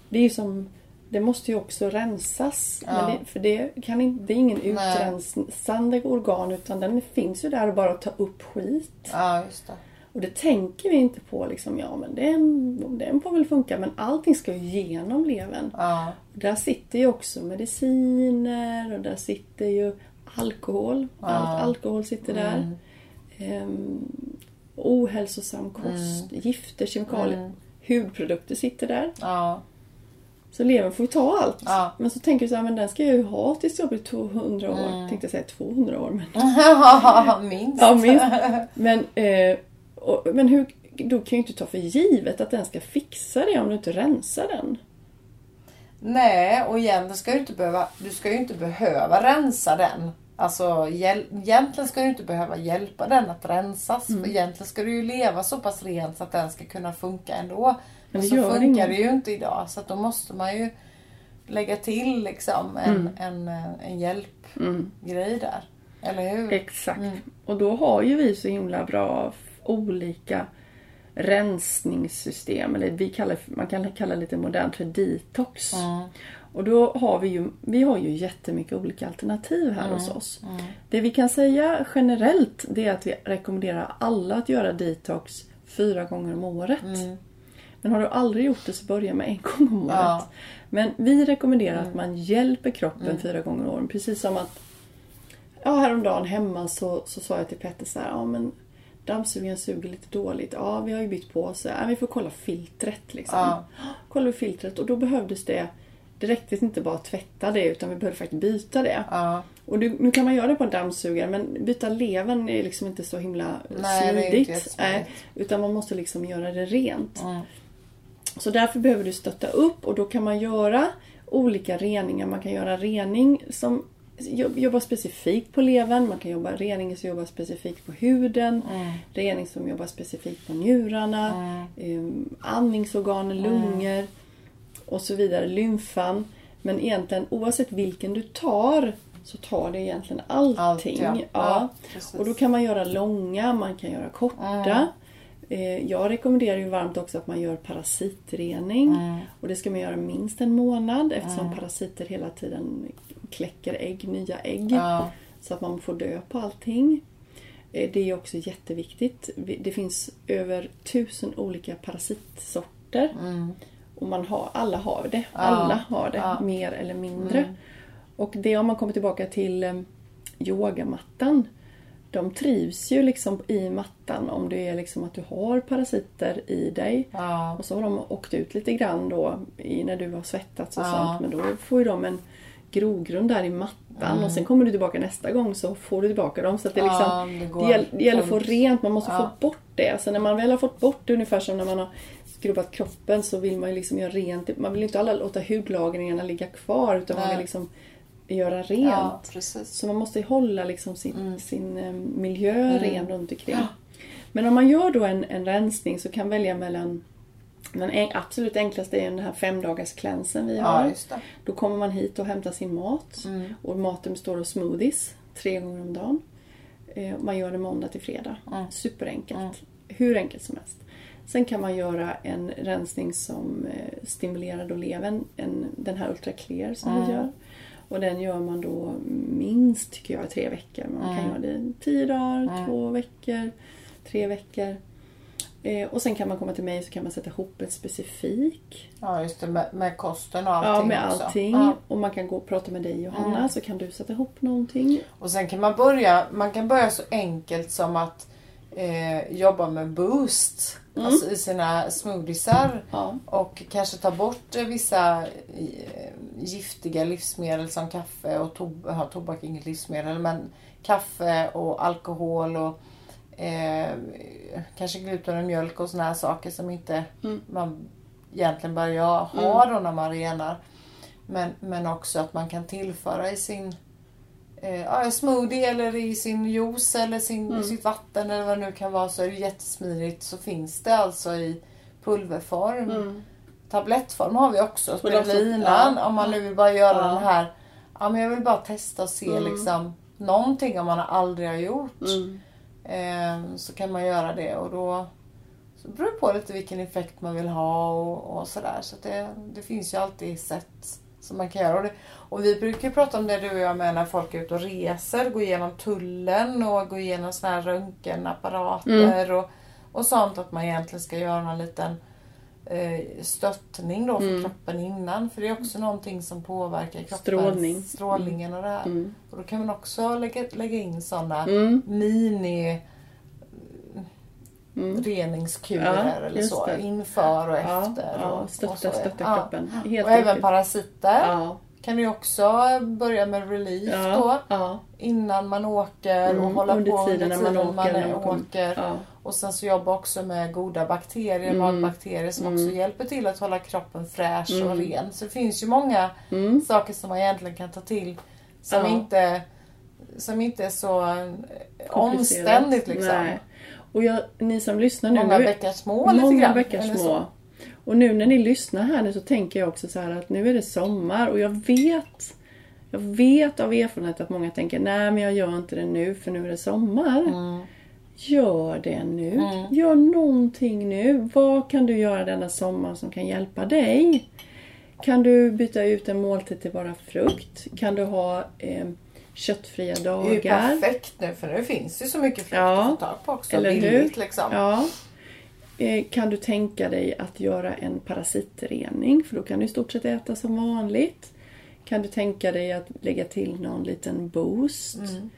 Speaker 2: Det är ju som det måste ju också rensas.
Speaker 3: Ja.
Speaker 2: det, för det, kan inte, det är ingen utrensande organ utan den finns ju där och bara ta upp skit.
Speaker 3: Ja, just det.
Speaker 2: Och det tänker vi inte på. Liksom, ja, men den, den får väl funka. Men allting ska ju genom levern.
Speaker 3: Ja,
Speaker 2: där sitter ju också mediciner och där sitter ju alkohol. Allt alkohol sitter där. Ehm, ohälsosam kost, gifter, kemikalier. Hudprodukter sitter där.
Speaker 3: ja,
Speaker 2: Så levern får ju ta allt.
Speaker 3: Ja.
Speaker 2: Men så tänker du så här, men den ska jag ju ha tills jag blir 200 år. Tänkte jag säga 200 år. Men
Speaker 3: minst.
Speaker 2: Ja, minst. Men, eh, och, men hur, då kan ju inte ta för givet att den ska fixa det om du inte rensar den.
Speaker 3: Nej, och igen, det ska du, inte behöva, du ska ju inte behöva rensa den. Alltså hjäl- egentligen ska du inte behöva hjälpa den att rensas.
Speaker 2: Mm.
Speaker 3: För egentligen ska du ju leva så pass rent så att den ska kunna funka ändå. Men,
Speaker 2: det
Speaker 3: så funkar
Speaker 2: ingen.
Speaker 3: det ju inte idag. Så då måste man ju lägga till liksom en,
Speaker 2: Mm.
Speaker 3: en, eh, en hjälpgrej där. Eller hur?
Speaker 2: Exakt. Och då har ju vi så himla bra olika rensningssystem. Eller vi kallar, man kan kalla det lite modernt för detox. Och då har vi ju, vi har ju jättemycket olika alternativ här hos oss. Det vi kan säga generellt det är att vi rekommenderar alla att göra detox fyra gånger om året. Men har du aldrig gjort det så börja med en gång om året.
Speaker 3: Ja.
Speaker 2: Men vi rekommenderar att man hjälper kroppen fyra gånger om året. Precis som att Ja, häromdagen hemma så, så sa jag till Petter så här, ja men dammsugaren suger lite dåligt. Ja, vi har ju bytt påse. Ja, vi får kolla filtret liksom.
Speaker 3: Ja.
Speaker 2: Kollar vi filtret och då behövdes det det räckte inte bara att tvätta det utan vi behövde faktiskt byta det.
Speaker 3: Ja.
Speaker 2: Och du, nu kan man göra det på en dammsugare men byta levern är liksom inte så himla
Speaker 3: Nej, det är inte
Speaker 2: smidigt. utan man måste liksom göra det rent.
Speaker 3: Mm.
Speaker 2: Så därför behöver du stötta upp och då kan man göra olika reningar. Man kan göra rening som jobb- jobbar specifikt på levern. Man kan jobba rening som jobbar specifikt på huden. Rening som jobbar specifikt på njurarna. Um, andningsorganen, lungor och så vidare. Lymfan. Men egentligen oavsett vilken du tar så tar det egentligen allting.
Speaker 3: Allt, ja. Ja, precis.
Speaker 2: och då kan man göra långa, man kan göra korta. Eh, Jag rekommenderar ju varmt också att man gör parasitrening. Och det ska man göra minst en månad eftersom parasiter hela tiden kläcker ägg, nya ägg.
Speaker 3: Ja.
Speaker 2: Så att man får dö på allting. Eh, Det är också jätteviktigt. Vi- Det finns över tusen olika parasitsorter. Och man har, alla har det. Alla har det, mer eller mindre. Och det om man kommer tillbaka till eh, yogamattan. De trivs ju liksom i mattan om det är liksom att du har parasiter i dig.
Speaker 3: Ja.
Speaker 2: Och så har de åkt ut lite grann då när du har svettats och
Speaker 3: Ja.
Speaker 2: sånt. Men då får ju de en grogrund där i mattan och sen kommer du tillbaka nästa gång så får du tillbaka dem. Så det, liksom,
Speaker 3: Ja, det går
Speaker 2: det, gäller, det gäller att få rent, man måste få bort det. Alltså när man väl har fått bort det, ungefär som när man har skrubbat kroppen så vill man ju liksom göra rent. Man vill ju inte alla låta hudlagringarna ligga kvar utan man
Speaker 3: Nej.
Speaker 2: vill liksom göra rent.
Speaker 3: Ja, precis.
Speaker 2: Så man måste hålla liksom sin,
Speaker 3: Mm.
Speaker 2: sin eh, miljö ren runt omkring. Men om man gör då en, en rensning så kan välja mellan den en, absolut enklaste är den här femdagars cleansen vi har.
Speaker 3: Ja.
Speaker 2: Då kommer man hit och hämtar sin mat.
Speaker 3: Mm.
Speaker 2: Och maten består av smoothies tre gånger om dagen. Eh, Man gör det måndag till fredag.
Speaker 3: Mm.
Speaker 2: Superenkelt. Hur enkelt som helst. Sen kan man göra en rensning som eh, stimulerar då levern. En, den här Ultra Clear som
Speaker 3: Mm.
Speaker 2: vi gör. Och den gör man då minst, tycker jag, tre veckor. Man
Speaker 3: Mm.
Speaker 2: kan göra det tio dagar, två veckor, tre veckor. Eh, och sen kan man komma till mig så kan man sätta ihop en specifik.
Speaker 3: Ja, just det. Med, med kosten och allting
Speaker 2: Ja, med
Speaker 3: också.
Speaker 2: allting.
Speaker 3: Ja.
Speaker 2: Och man kan gå och prata med dig Johanna
Speaker 3: Mm.
Speaker 2: så kan du sätta ihop någonting.
Speaker 3: Och sen kan man börja, man kan börja så enkelt som att eh, jobba med boost.
Speaker 2: Mm.
Speaker 3: Alltså i sina smoothiesar.
Speaker 2: Ja.
Speaker 3: Och kanske ta bort vissa eh, giftiga livsmedel som kaffe och to- ja, tobak är inget livsmedel men kaffe och alkohol och eh, kanske gluten och mjölk och såna här saker som inte
Speaker 2: Mm.
Speaker 3: man egentligen bör göra- ha då när man renar. Men, men också att man kan tillföra i sin eh, smoothie eller i sin juice eller sin,
Speaker 2: Mm.
Speaker 3: sitt vatten eller vad det nu kan vara så är det jättesmidigt. Så finns det alltså i pulverform.
Speaker 2: Mm.
Speaker 3: Tablettform har vi också, spirulina.
Speaker 2: ja.
Speaker 3: Om man nu vill bara göra
Speaker 2: Ja.
Speaker 3: den här. Ja men jag vill bara testa och se
Speaker 2: Mm.
Speaker 3: liksom någonting om man aldrig har gjort.
Speaker 2: Mm.
Speaker 3: Eh, så kan man göra det och då så beror det på lite vilken effekt man vill ha och, och sådär. Så det, det finns ju alltid sätt som man kan göra. Och, det, och vi brukar prata om det du och jag med när folk är ute och reser. Gå igenom tullen och gå igenom såna här röntgenapparater och, och sånt. Att man egentligen ska göra någon liten stöttning då för
Speaker 2: Mm.
Speaker 3: kroppen innan. För det är också någonting som påverkar kroppens
Speaker 2: Strålning.
Speaker 3: strålningen och det här.
Speaker 2: Mm.
Speaker 3: Och då kan man också lägga, lägga in sådana
Speaker 2: Mm.
Speaker 3: mini
Speaker 2: Mm.
Speaker 3: reningskurer
Speaker 2: Ja,
Speaker 3: eller så.
Speaker 2: det.
Speaker 3: Inför och
Speaker 2: Ja,
Speaker 3: efter.
Speaker 2: ja,
Speaker 3: och,
Speaker 2: stötta,
Speaker 3: och så.
Speaker 2: stötta
Speaker 3: Ja.
Speaker 2: kroppen. Helt
Speaker 3: Och även
Speaker 2: riktigt.
Speaker 3: parasiter
Speaker 2: Ja,
Speaker 3: kan du också börja med relief då.
Speaker 2: ja, ja,
Speaker 3: Innan man åker och
Speaker 2: Mm,
Speaker 3: hålla
Speaker 2: under
Speaker 3: på
Speaker 2: tiden när man åker, man
Speaker 3: åker. Och sen så jobba också med goda bakterier,
Speaker 2: Mm.
Speaker 3: matbakterier som också hjälper till att hålla kroppen fräsch och
Speaker 2: Mm.
Speaker 3: ren. Så det finns ju många
Speaker 2: Mm.
Speaker 3: saker som man egentligen kan ta till som,
Speaker 2: Ja.
Speaker 3: inte, som inte är så eh, omständigt liksom.
Speaker 2: Nej. Och jag, ni som lyssnar nu.
Speaker 3: Många bäckar små lite
Speaker 2: Många
Speaker 3: grann.
Speaker 2: bäckar små. Och nu när ni lyssnar här nu så tänker jag också så här att nu är det sommar och jag vet jag vet av erfarenhet att många tänker nej men jag gör inte det nu för nu är det sommar.
Speaker 3: Mm.
Speaker 2: Gör det nu. Gör någonting nu. Vad kan du göra denna sommar som kan hjälpa dig? Kan du byta ut en måltid till bara frukt? Kan du ha eh, köttfria
Speaker 3: Det är ju
Speaker 2: dagar?
Speaker 3: perfekt nu för nu finns ju så mycket frukt
Speaker 2: Ja.
Speaker 3: att få tag på också.
Speaker 2: Eller
Speaker 3: billigt
Speaker 2: hur?
Speaker 3: liksom.
Speaker 2: Ja. Eh, Kan du tänka dig att göra en parasitrening? För då kan du i stort sett äta som vanligt. Kan du tänka dig att lägga till någon liten boost?
Speaker 3: Mm.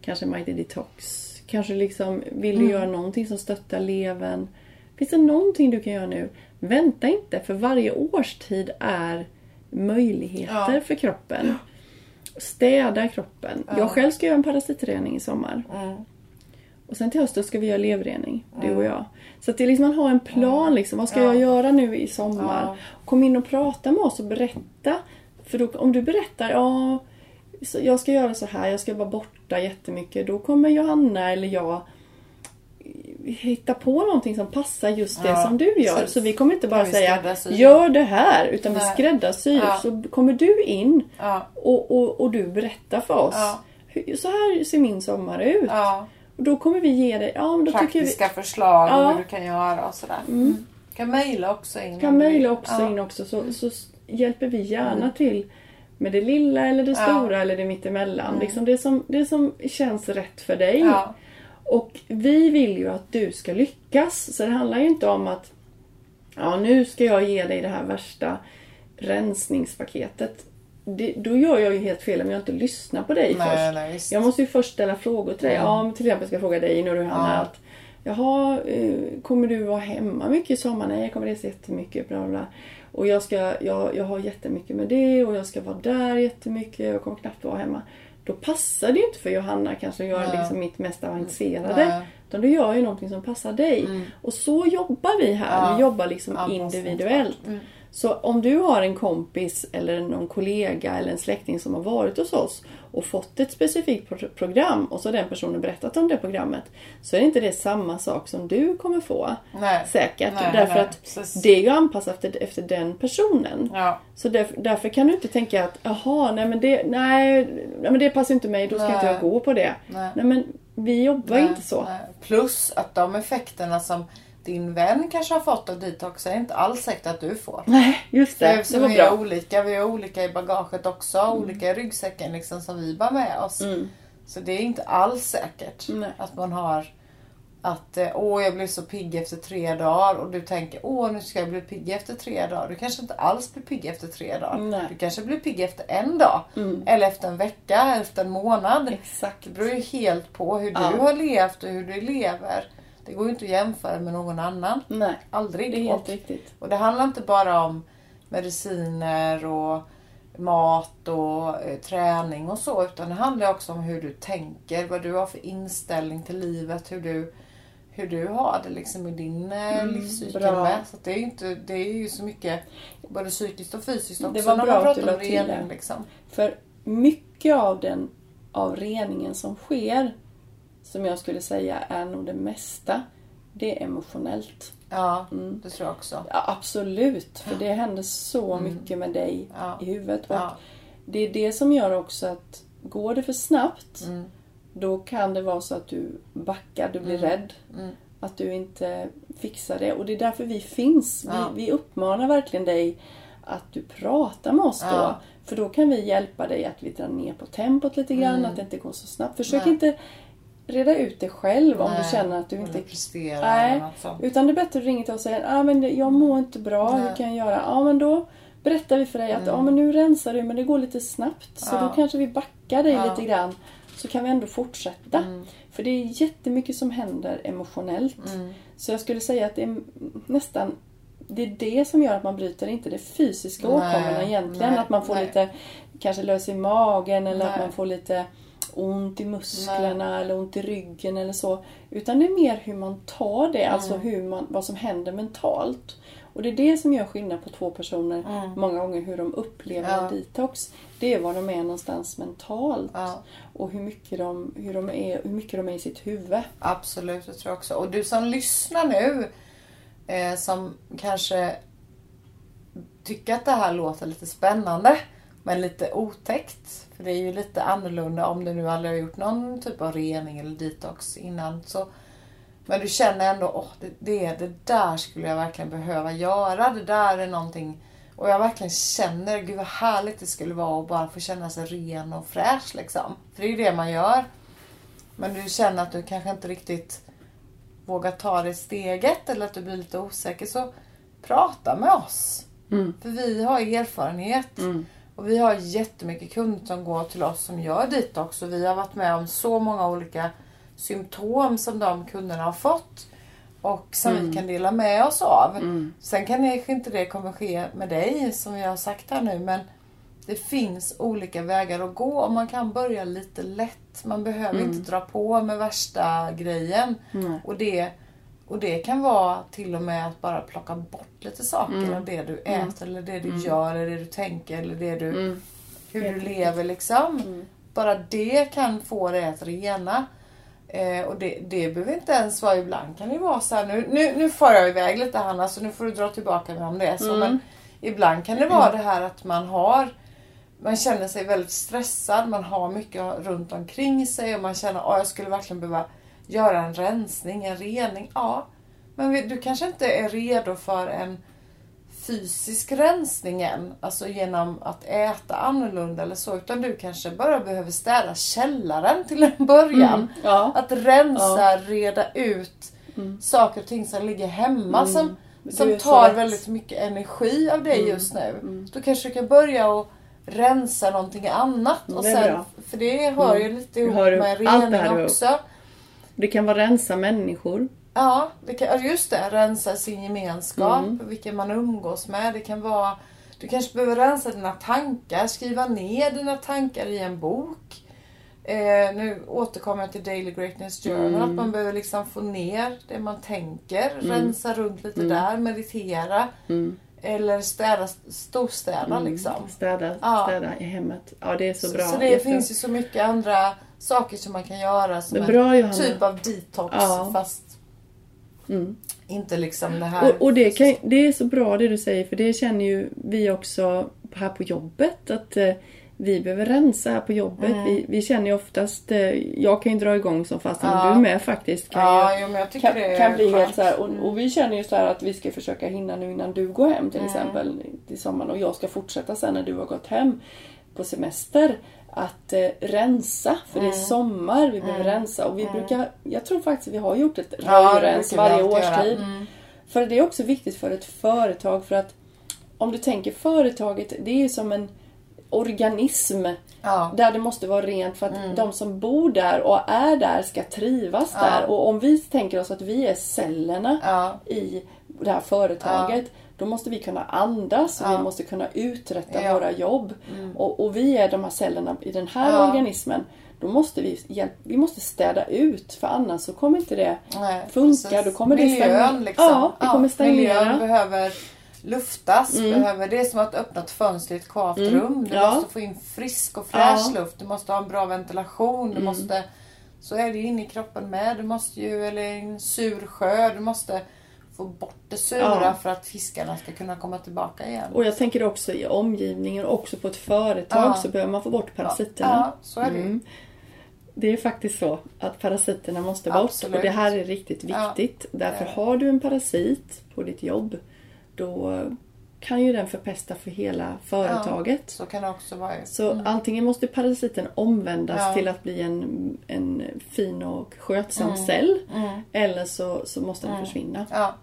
Speaker 2: Kanske Mighty Detox? Kanske liksom, vill
Speaker 3: Mm.
Speaker 2: du göra någonting som stöttar levern? Finns det någonting du kan göra nu? Vänta inte, för varje årstid är möjligheter
Speaker 3: Ja.
Speaker 2: för kroppen. Städa kroppen. Jag själv ska göra en parasitrening i sommar.
Speaker 3: Mm.
Speaker 2: Och sen till hösten ska vi göra levrening, du och jag. Så att det liksom, man har en plan liksom. Vad ska
Speaker 3: Ja.
Speaker 2: jag göra nu i sommar?
Speaker 3: Ja.
Speaker 2: Kom in och prata med oss och berätta. För då, om du berättar, ja, jag ska göra så här, jag ska vara borta jättemycket. Då kommer Johanna eller jag hitta på någonting som passar just det
Speaker 3: Ja,
Speaker 2: som du gör.
Speaker 3: precis.
Speaker 2: Så vi kommer inte bara
Speaker 3: vi
Speaker 2: säga gör det här, utan vi
Speaker 3: Nej.
Speaker 2: skräddarsyr.
Speaker 3: Ja.
Speaker 2: Så kommer du in
Speaker 3: Ja.
Speaker 2: och, och, och du berättar för oss. Så här ser min sommar ut. Och då kommer vi ge dig, ja men då tycker vi,
Speaker 3: Praktiska förslag
Speaker 2: Ja.
Speaker 3: hur du kan göra och sådär. Mm. Kan mejla också in.
Speaker 2: kan mejla också in också så, så hjälper vi gärna till med det lilla eller det
Speaker 3: Ja. Mm.
Speaker 2: stora eller det mittemellan. Liksom det, som, det som känns rätt för dig.
Speaker 3: Ja.
Speaker 2: Och vi vill ju att du ska lyckas. Så det handlar ju inte om att ja, nu ska jag ge dig det här värsta rensningspaketet. Det, då gör jag ju helt fel om jag inte lyssnar på dig
Speaker 3: Nej,
Speaker 2: först.
Speaker 3: nej.
Speaker 2: Jag måste ju först ställa frågor till dig. Ja, men till exempel ska jag fråga dig nu Johanna
Speaker 3: Ja.
Speaker 2: att Jaha, eh, kommer du vara hemma mycket i sommar? Nej, jag kommer resa jättemycket. Bla, bla. Och jag, ska, jag, jag har jättemycket med det och jag ska vara där jättemycket. Jag kommer knappt vara hemma. Då passar det ju inte för Johanna kanske att göra liksom mitt mest avancerade.
Speaker 3: Nej.
Speaker 2: Utan du gör ju någonting som passar dig. Och så jobbar vi här.
Speaker 3: Ja.
Speaker 2: Vi jobbar liksom individuellt. Så om du har en kompis eller någon kollega eller en släkting som har varit hos oss och fått ett specifikt pro- program och så har den personen berättat om det programmet. Så är inte det samma sak som du kommer få.
Speaker 3: Nej.
Speaker 2: Säkert.
Speaker 3: Nej,
Speaker 2: därför
Speaker 3: nej,
Speaker 2: att
Speaker 3: precis.
Speaker 2: det är ju anpassat efter, efter den personen.
Speaker 3: Ja.
Speaker 2: Så därför, därför kan du inte tänka att jaha, nej men det, nej, nej, men det passar inte mig, då ska inte jag gå på det.
Speaker 3: Nej.
Speaker 2: men vi jobbar inte så.
Speaker 3: Plus att de effekterna som din vän kanske har fått av detox är inte alls säkert att du får.
Speaker 2: Nej, just det.
Speaker 3: Det,
Speaker 2: Det var
Speaker 3: vi är
Speaker 2: bra.
Speaker 3: olika. Vi är olika i bagaget också. Olika i ryggsäcken liksom, som vi bär med oss.
Speaker 2: Mm.
Speaker 3: Så det är inte alls säkert
Speaker 2: Nej.
Speaker 3: att man har att eh, åh jag blev så pigg efter tre dagar och du tänker åh nu ska jag bli pigg efter tre dagar. Du kanske inte alls blir pigg efter tre dagar.
Speaker 2: Nej.
Speaker 3: Du kanske blir pigg efter en dag.
Speaker 2: Mm.
Speaker 3: Eller efter en vecka, efter en månad.
Speaker 2: Exakt.
Speaker 3: Det beror ju helt på hur du
Speaker 2: Ja.
Speaker 3: har levt och hur du lever. Det går ju inte att jämföra med någon annan.
Speaker 2: Nej,
Speaker 3: Aldrig.
Speaker 2: det är helt
Speaker 3: och,
Speaker 2: riktigt.
Speaker 3: och det handlar inte bara om mediciner och mat och eh, träning och så. Utan det handlar också om hur du tänker, vad du har för inställning till livet, hur du, hur du har det liksom i din mm, livscykel med. Så det, är inte, det är ju så mycket både psykiskt och fysiskt
Speaker 2: Det
Speaker 3: också
Speaker 2: var
Speaker 3: när
Speaker 2: bra
Speaker 3: man
Speaker 2: att du
Speaker 3: pratar om
Speaker 2: det.
Speaker 3: rening. Liksom.
Speaker 2: För mycket av den av reningen som sker, som jag skulle säga är nog det mesta, det är emotionellt.
Speaker 3: Ja,
Speaker 2: Mm.
Speaker 3: det tror jag också.
Speaker 2: Ja, absolut, för det händer så mycket med dig
Speaker 3: Mm. Ja.
Speaker 2: i huvudet. Och
Speaker 3: Ja.
Speaker 2: Det är det som gör också att går det för snabbt,
Speaker 3: Mm.
Speaker 2: då kan det vara så att du backar, du blir rädd. Att du inte fixar det. Och det är därför vi finns.
Speaker 3: Ja.
Speaker 2: Vi, vi uppmanar verkligen dig att du pratar med oss då. För då kan vi hjälpa dig att vi drar ner på tempot lite grann, att det inte går så snabbt. Försök
Speaker 3: Mm. Nej.
Speaker 2: inte reda ut det själv om du
Speaker 3: Nej,
Speaker 2: känner att du inte
Speaker 3: presterar
Speaker 2: Nej, utan det är bättre att du ringer till oss och säger ah, men jag mår inte bra,
Speaker 3: Nej.
Speaker 2: hur kan jag göra? Ja men då berättar vi för dig att ah, men nu rensar du men det går lite snabbt. Så
Speaker 3: Mm. Ja.
Speaker 2: då kanske vi backar dig
Speaker 3: Ja.
Speaker 2: lite grann. Så kan vi ändå fortsätta.
Speaker 3: Mm.
Speaker 2: För det är jättemycket som händer emotionellt.
Speaker 3: Mm.
Speaker 2: Så jag skulle säga att det är nästan det är det som gör att man bryter, inte det fysiska åkommorna egentligen.
Speaker 3: nej,
Speaker 2: att man får
Speaker 3: nej.
Speaker 2: lite, kanske lös i magen eller att
Speaker 3: Nej.
Speaker 2: man får lite ont i musklerna eller ont i ryggen eller så. Utan det är mer hur man tar det, alltså
Speaker 3: Mm.
Speaker 2: hur man, vad som händer mentalt. Och det är det som gör skillnad på två personer
Speaker 3: Mm.
Speaker 2: många gånger, hur de upplever
Speaker 3: Ja.
Speaker 2: en detox. Det är var de är någonstans mentalt.
Speaker 3: Ja.
Speaker 2: Och hur mycket, de, hur, de är, hur mycket de är i sitt huvud.
Speaker 3: Absolut, det tror jag också. Och du som lyssnar nu, eh, som kanske tycker att det här låter lite spännande, men lite otäckt. För det är ju lite annorlunda om du nu aldrig har gjort någon typ av rening eller detox innan. Så, men du känner ändå, åh, det, det, det där skulle jag verkligen behöva göra. Det där är någonting och jag verkligen känner, gud vad härligt det skulle vara att bara få känna sig ren och fräsch liksom. För det är ju det man gör. Men du känner att du kanske inte riktigt vågar ta det steget eller att du blir lite osäker så prata med oss. För vi har erfarenhet. Och vi har jättemycket kunder som går till oss som gör detox och vi har varit med om så många olika symptom som de kunderna har fått. Och som vi kan dela med oss av. Sen kanske inte det kommer ske med dig som jag har sagt här nu men det finns olika vägar att gå och man kan börja lite lätt. Man behöver inte dra på med värsta grejen. Och, det, och det kan vara till och med att bara plocka bort lite saker av det du äter eller det du gör eller det du tänker eller det du, hur du lever liksom. Bara det kan få dig att rena. Eh, och det, det behöver inte ens vara, ibland kan det vara så här, nu, nu, nu får jag iväg lite Hanna så nu får du dra tillbaka mig om det är så. Men ibland kan det vara det här att man har man känner sig väldigt stressad, man har mycket runt omkring sig och man känner att jag skulle verkligen behöva göra en rensning, en rening. Ja, men du kanske inte är redo för en fysisk rensning än, alltså genom att äta annorlunda eller så, utan du kanske bara behöver städa källaren till en början.
Speaker 2: Mm, ja.
Speaker 3: Att rensa, reda ut saker och ting som ligger hemma som,
Speaker 2: Mm.
Speaker 3: Som
Speaker 2: så
Speaker 3: tar väldigt mycket energi av dig just nu. Då kanske du kan börja och rensa någonting annat. Och
Speaker 2: Det
Speaker 3: sen, för det hör ju lite ihop med rening
Speaker 2: ihop. Det kan vara rensa människor.
Speaker 3: Ja, det kan, just det. Rensa sin gemenskap, vilka man umgås med. Det kan vara... Du kanske behöver rensa dina tankar, skriva ner dina tankar i en bok. Eh, nu återkommer jag till Daily Greatness Journal. Att man behöver liksom få ner det man tänker. Rensa runt lite där, meditera. Eller städa, storstäda liksom.
Speaker 2: Städa,
Speaker 3: Ja.
Speaker 2: städa i hemmet. Ja, det är så, bra.
Speaker 3: Så det
Speaker 2: Jätte-
Speaker 3: finns ju så mycket andra saker som man kan göra som en
Speaker 2: Johanna.
Speaker 3: typ av detox.
Speaker 2: Ja.
Speaker 3: Fast
Speaker 2: Mm.
Speaker 3: inte liksom det här.
Speaker 2: Och, och det, kan, det är så bra det du säger för det känner ju vi också här på jobbet att eh, vi behöver rensa här på jobbet.
Speaker 3: Mm.
Speaker 2: Vi, vi känner ju oftast, eh, jag kan ju dra igång som fast
Speaker 3: Ja.
Speaker 2: du med faktiskt. Kan ju,
Speaker 3: Ja, jo, jag tycker
Speaker 2: kan, kan bli helt så här, och, och vi känner ju så här att vi ska försöka hinna nu innan du går hem till
Speaker 3: Mm.
Speaker 2: exempel till sommaren och jag ska fortsätta sen när du har gått hem på semester att eh, rensa för det är
Speaker 3: Mm.
Speaker 2: sommar, vi behöver rensa och vi brukar, jag tror faktiskt vi har gjort ett
Speaker 3: Ja, brukar vi
Speaker 2: varje årstid.
Speaker 3: Mm.
Speaker 2: För det är också viktigt för ett företag för att om du tänker företaget, det är ju som en organism
Speaker 3: Ja.
Speaker 2: där det måste vara rent för att de som bor där och är där ska trivas
Speaker 3: Ja.
Speaker 2: där. Och om vi tänker oss att vi är cellerna
Speaker 3: Ja.
Speaker 2: i det här företaget då måste vi kunna andas och
Speaker 3: Ja.
Speaker 2: vi måste kunna uträtta
Speaker 3: Ja.
Speaker 2: våra jobb. Och, och vi är de här cellerna i den här
Speaker 3: Ja.
Speaker 2: organismen. Då måste vi, hjälp, vi måste städa ut för annars så kommer inte det
Speaker 3: Nej,
Speaker 2: funka.
Speaker 3: precis.
Speaker 2: Då kommer det
Speaker 3: Miljön
Speaker 2: stagnera.
Speaker 3: liksom.
Speaker 2: Ja, det kommer stagnera.
Speaker 3: Miljön behöver luftas. Behöver, det är som att öppna ett fönster i ett kvavt rum. Du måste få in frisk och fräsch luft. Du måste ha en bra ventilation. Du måste, så är det inne i kroppen med. Du måste ju, eller en sur sjö. Du måste få bort det sura
Speaker 2: Ja.
Speaker 3: för att fiskarna ska kunna komma tillbaka igen.
Speaker 2: Och jag tänker också i omgivningen, också på ett företag
Speaker 3: Ja.
Speaker 2: så behöver man få bort parasiterna.
Speaker 3: Ja, så är det.
Speaker 2: Mm. Det är faktiskt så att parasiterna måste bort
Speaker 3: Absolut.
Speaker 2: och det här är riktigt
Speaker 3: Ja,
Speaker 2: viktigt. Därför har du en parasit på ditt jobb då kan ju den förpesta för hela företaget.
Speaker 3: Så kan det också vara.
Speaker 2: Så antingen måste parasiten omvändas
Speaker 3: Ja.
Speaker 2: till att bli en, en fin och skötsam
Speaker 3: Mm.
Speaker 2: cell. Eller så, så måste den försvinna.
Speaker 3: Ja.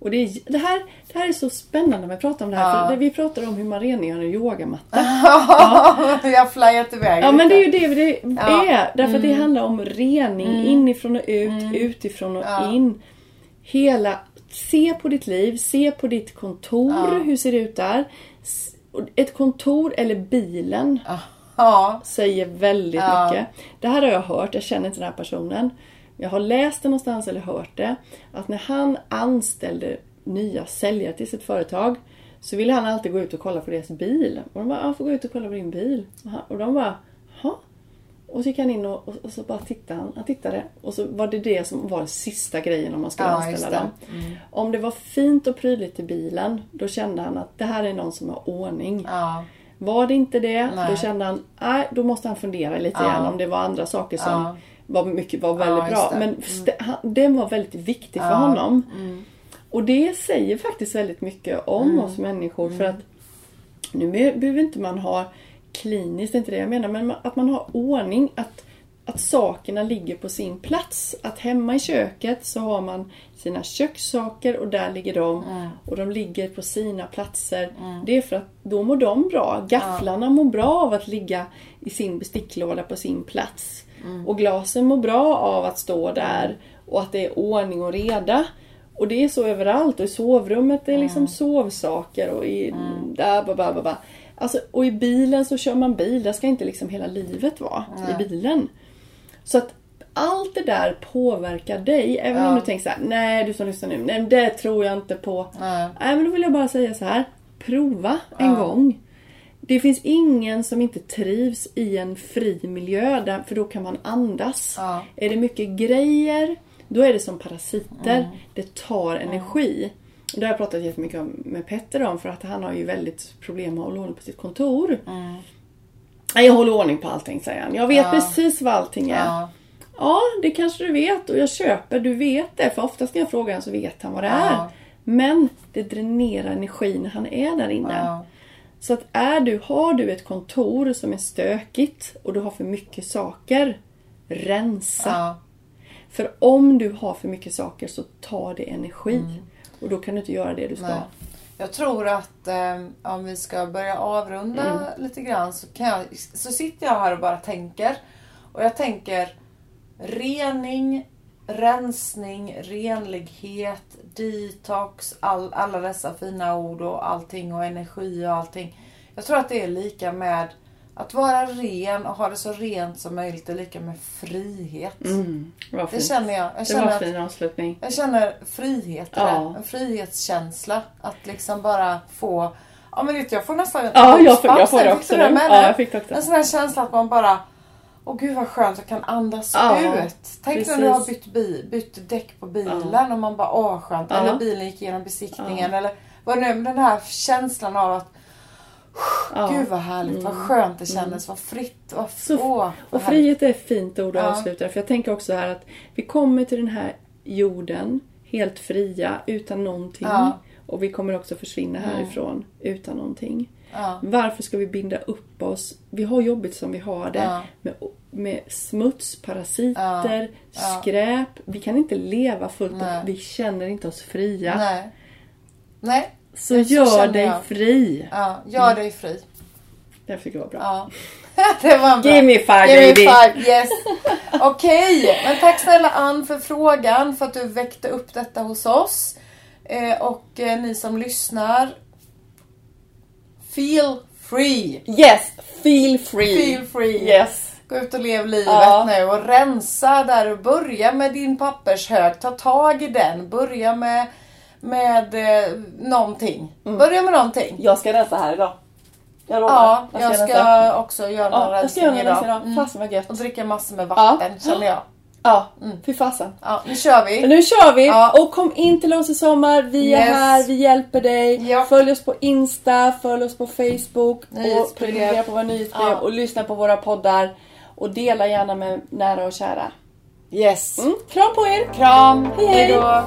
Speaker 2: Och det, är, det, här, det här är så spännande när vi pratar om det här.
Speaker 3: Ja.
Speaker 2: För vi pratar om hur man rengör en yogamatta.
Speaker 3: jag har flyat iväg
Speaker 2: Ja men det är
Speaker 3: lite.
Speaker 2: ju det det
Speaker 3: Ja. Mm.
Speaker 2: är. Därför att det handlar om rening inifrån och ut, utifrån och
Speaker 3: Ja.
Speaker 2: in. Hela, se på ditt liv, se på ditt kontor,
Speaker 3: Ja.
Speaker 2: hur ser det ut där? Ett kontor eller bilen
Speaker 3: Ja.
Speaker 2: säger väldigt
Speaker 3: Ja.
Speaker 2: mycket. Det här har jag hört, jag känner inte den här personen. Jag har läst det någonstans eller hört det. Att när han anställde nya säljare till sitt företag så ville han alltid gå ut och kolla på deras bil. Och de bara, jag får gå ut och kolla på din bil. Och, de bara, Jaha. Och så gick han in och, och, så bara tittade han. Han tittade och så var det det som var sista grejen om man skulle
Speaker 3: Ja,
Speaker 2: anställa
Speaker 3: det. Mm.
Speaker 2: dem. Om det var fint och prydligt i bilen, då kände han att det här är någon som har ordning.
Speaker 3: Ja.
Speaker 2: Var det inte det,
Speaker 3: Nej.
Speaker 2: då kände han, nej, då måste han fundera lite
Speaker 3: Ja.
Speaker 2: grann om det var andra saker som
Speaker 3: Ja.
Speaker 2: Var, mycket, var väldigt
Speaker 3: Ja,
Speaker 2: bra. Men han, den var väldigt viktig för
Speaker 3: Ja. Mm.
Speaker 2: honom. Och det säger faktiskt väldigt mycket om
Speaker 3: Mm.
Speaker 2: oss människor. För att nu be- behöver inte man ha kliniskt, det är inte det jag menar, men att man har ordning. Att, att sakerna ligger på sin plats. Att hemma i köket så har man sina kökssaker och där ligger de.
Speaker 3: Mm.
Speaker 2: Och de ligger på sina platser. Det är för att då mår de bra. Gafflarna mår bra av att ligga i sin besticklåda på sin plats.
Speaker 3: Mm.
Speaker 2: Och glasen mår bra av att stå där. Och att det är ordning och reda. Och det är så överallt. Och i sovrummet är det liksom sovsaker. Och i, där, ba, ba, ba, ba. Alltså, och i bilen så kör man bil. Där ska inte liksom hela livet vara i bilen. Så att allt det där påverkar dig. Även
Speaker 3: Ja.
Speaker 2: om du tänker så här, nej du som lyssnar nu, nej det tror jag inte på.
Speaker 3: Nej.
Speaker 2: Nej men då vill jag bara säga så här. Prova en gång. Det finns ingen som inte trivs i en fri miljö, där, för då kan man andas.
Speaker 3: Ja.
Speaker 2: Är det mycket grejer, då är det som parasiter.
Speaker 3: Mm.
Speaker 2: Det tar energi. Det har jag pratat jättemycket om med Petter om, för att han har ju väldigt problem med att hålla ordning på sitt kontor. Nej, Jag håller ordning på allting, säger han. Jag vet
Speaker 3: Mm. Ja.
Speaker 2: precis vad allting är.
Speaker 3: Ja.
Speaker 2: Ja, det kanske du vet och jag köper, du vet det. För oftast när jag frågar honom så vet han vad det
Speaker 3: Ja.
Speaker 2: är. Men det dränerar energi när han är där inne. Så att är du, har du ett kontor som är stökigt och du har för mycket saker, rensa.
Speaker 3: Ja.
Speaker 2: För om du har för mycket saker så tar det energi. Och då kan du inte göra det du ska.
Speaker 3: Nej. Jag tror att eh, om vi ska börja avrunda
Speaker 2: Mm.
Speaker 3: lite grann så, kan jag, så sitter jag här och bara tänker. Och jag tänker rening rensning, renlighet, detox, all, alla dessa fina ord och allting och energi och allting. Jag tror att det är lika med att vara ren och ha det så rent som möjligt är lika med frihet.
Speaker 2: Mm,
Speaker 3: Det
Speaker 2: fint.
Speaker 3: känner jag. Jag
Speaker 2: Det
Speaker 3: känner
Speaker 2: var en
Speaker 3: att
Speaker 2: fin avslutning.
Speaker 3: jag känner frihet
Speaker 2: Ja.
Speaker 3: det. En frihetskänsla. Att liksom bara få... Ja men vet du, jag får nästan
Speaker 2: Ja, jag får, jag får det också
Speaker 3: det
Speaker 2: nu. Ja, jag fick det också.
Speaker 3: En sån här känsla att man bara... Åh gud vad skönt, jag kan andas
Speaker 2: Ja,
Speaker 3: ut. Tänk när du har
Speaker 2: precis.
Speaker 3: bytt, bi, bytt däck på bilen och man bara åh skönt.
Speaker 2: Ja.
Speaker 3: Eller bilen gick igenom besiktningen. Eller vad nu, den här känslan av att
Speaker 2: Ja.
Speaker 3: gud vad härligt, vad skönt det kändes, vad fritt. Vad,
Speaker 2: Så-
Speaker 3: åh, vad
Speaker 2: Och frihet är ett fint ord att
Speaker 3: Ja.
Speaker 2: avsluta För jag tänker också här att vi kommer till den här jorden helt fria, utan någonting.
Speaker 3: Ja. Mm.
Speaker 2: Och vi kommer också försvinna härifrån utan någonting.
Speaker 3: Ja.
Speaker 2: Varför ska vi binda upp oss? Vi har jobbigt som vi har det.
Speaker 3: Ja.
Speaker 2: Med, med smuts, parasiter, skräp. Vi kan inte leva fullt
Speaker 3: Nej.
Speaker 2: upp. Vi känner inte oss fria.
Speaker 3: Nej. Nej.
Speaker 2: Så
Speaker 3: så
Speaker 2: gör dig
Speaker 3: jag.
Speaker 2: fri.
Speaker 3: Ja, gör dig fri.
Speaker 2: Det tycker jag var bra.
Speaker 3: Ja. det var bra.
Speaker 2: Give me five
Speaker 3: Give me
Speaker 2: baby!
Speaker 3: five, yes. Okej, men tack snälla Ann för frågan, för att du väckte upp detta hos oss. Eh, och eh, ni som lyssnar, feel free.
Speaker 2: Yes! Feel free!
Speaker 3: Feel free.
Speaker 2: Yes!
Speaker 3: Gå ut och lev livet
Speaker 2: Ja.
Speaker 3: nu och rensa där och börja med din pappershög. Ta tag i den. Börja med, med eh, någonting.
Speaker 2: Mm.
Speaker 3: Börja med någonting.
Speaker 2: Jag ska rensa här idag. Jag lovar.
Speaker 3: Ja, jag
Speaker 2: rensa.
Speaker 3: ska också göra
Speaker 2: Ja, jag ska göra
Speaker 3: rensning idag.
Speaker 2: idag.
Speaker 3: Mm.
Speaker 2: Fasen vad gött.
Speaker 3: Och dricka massor med vatten känner jag.
Speaker 2: Ja, fy fasen.
Speaker 3: Ja, nu kör vi.
Speaker 2: Nu kör vi!
Speaker 3: Ja.
Speaker 2: Och kom in till oss i sommar. Vi är
Speaker 3: Yes.
Speaker 2: här, vi hjälper dig.
Speaker 3: Ja.
Speaker 2: Följ oss på Insta, följ oss på Facebook. Och prenumerera på våra nyhetsbrev.
Speaker 3: Ja.
Speaker 2: Och lyssna på våra poddar. Och dela gärna med nära och kära.
Speaker 3: Yes.
Speaker 2: Mm. Kram på er!
Speaker 3: Kram.
Speaker 2: Hej, hej.
Speaker 3: Hejdå.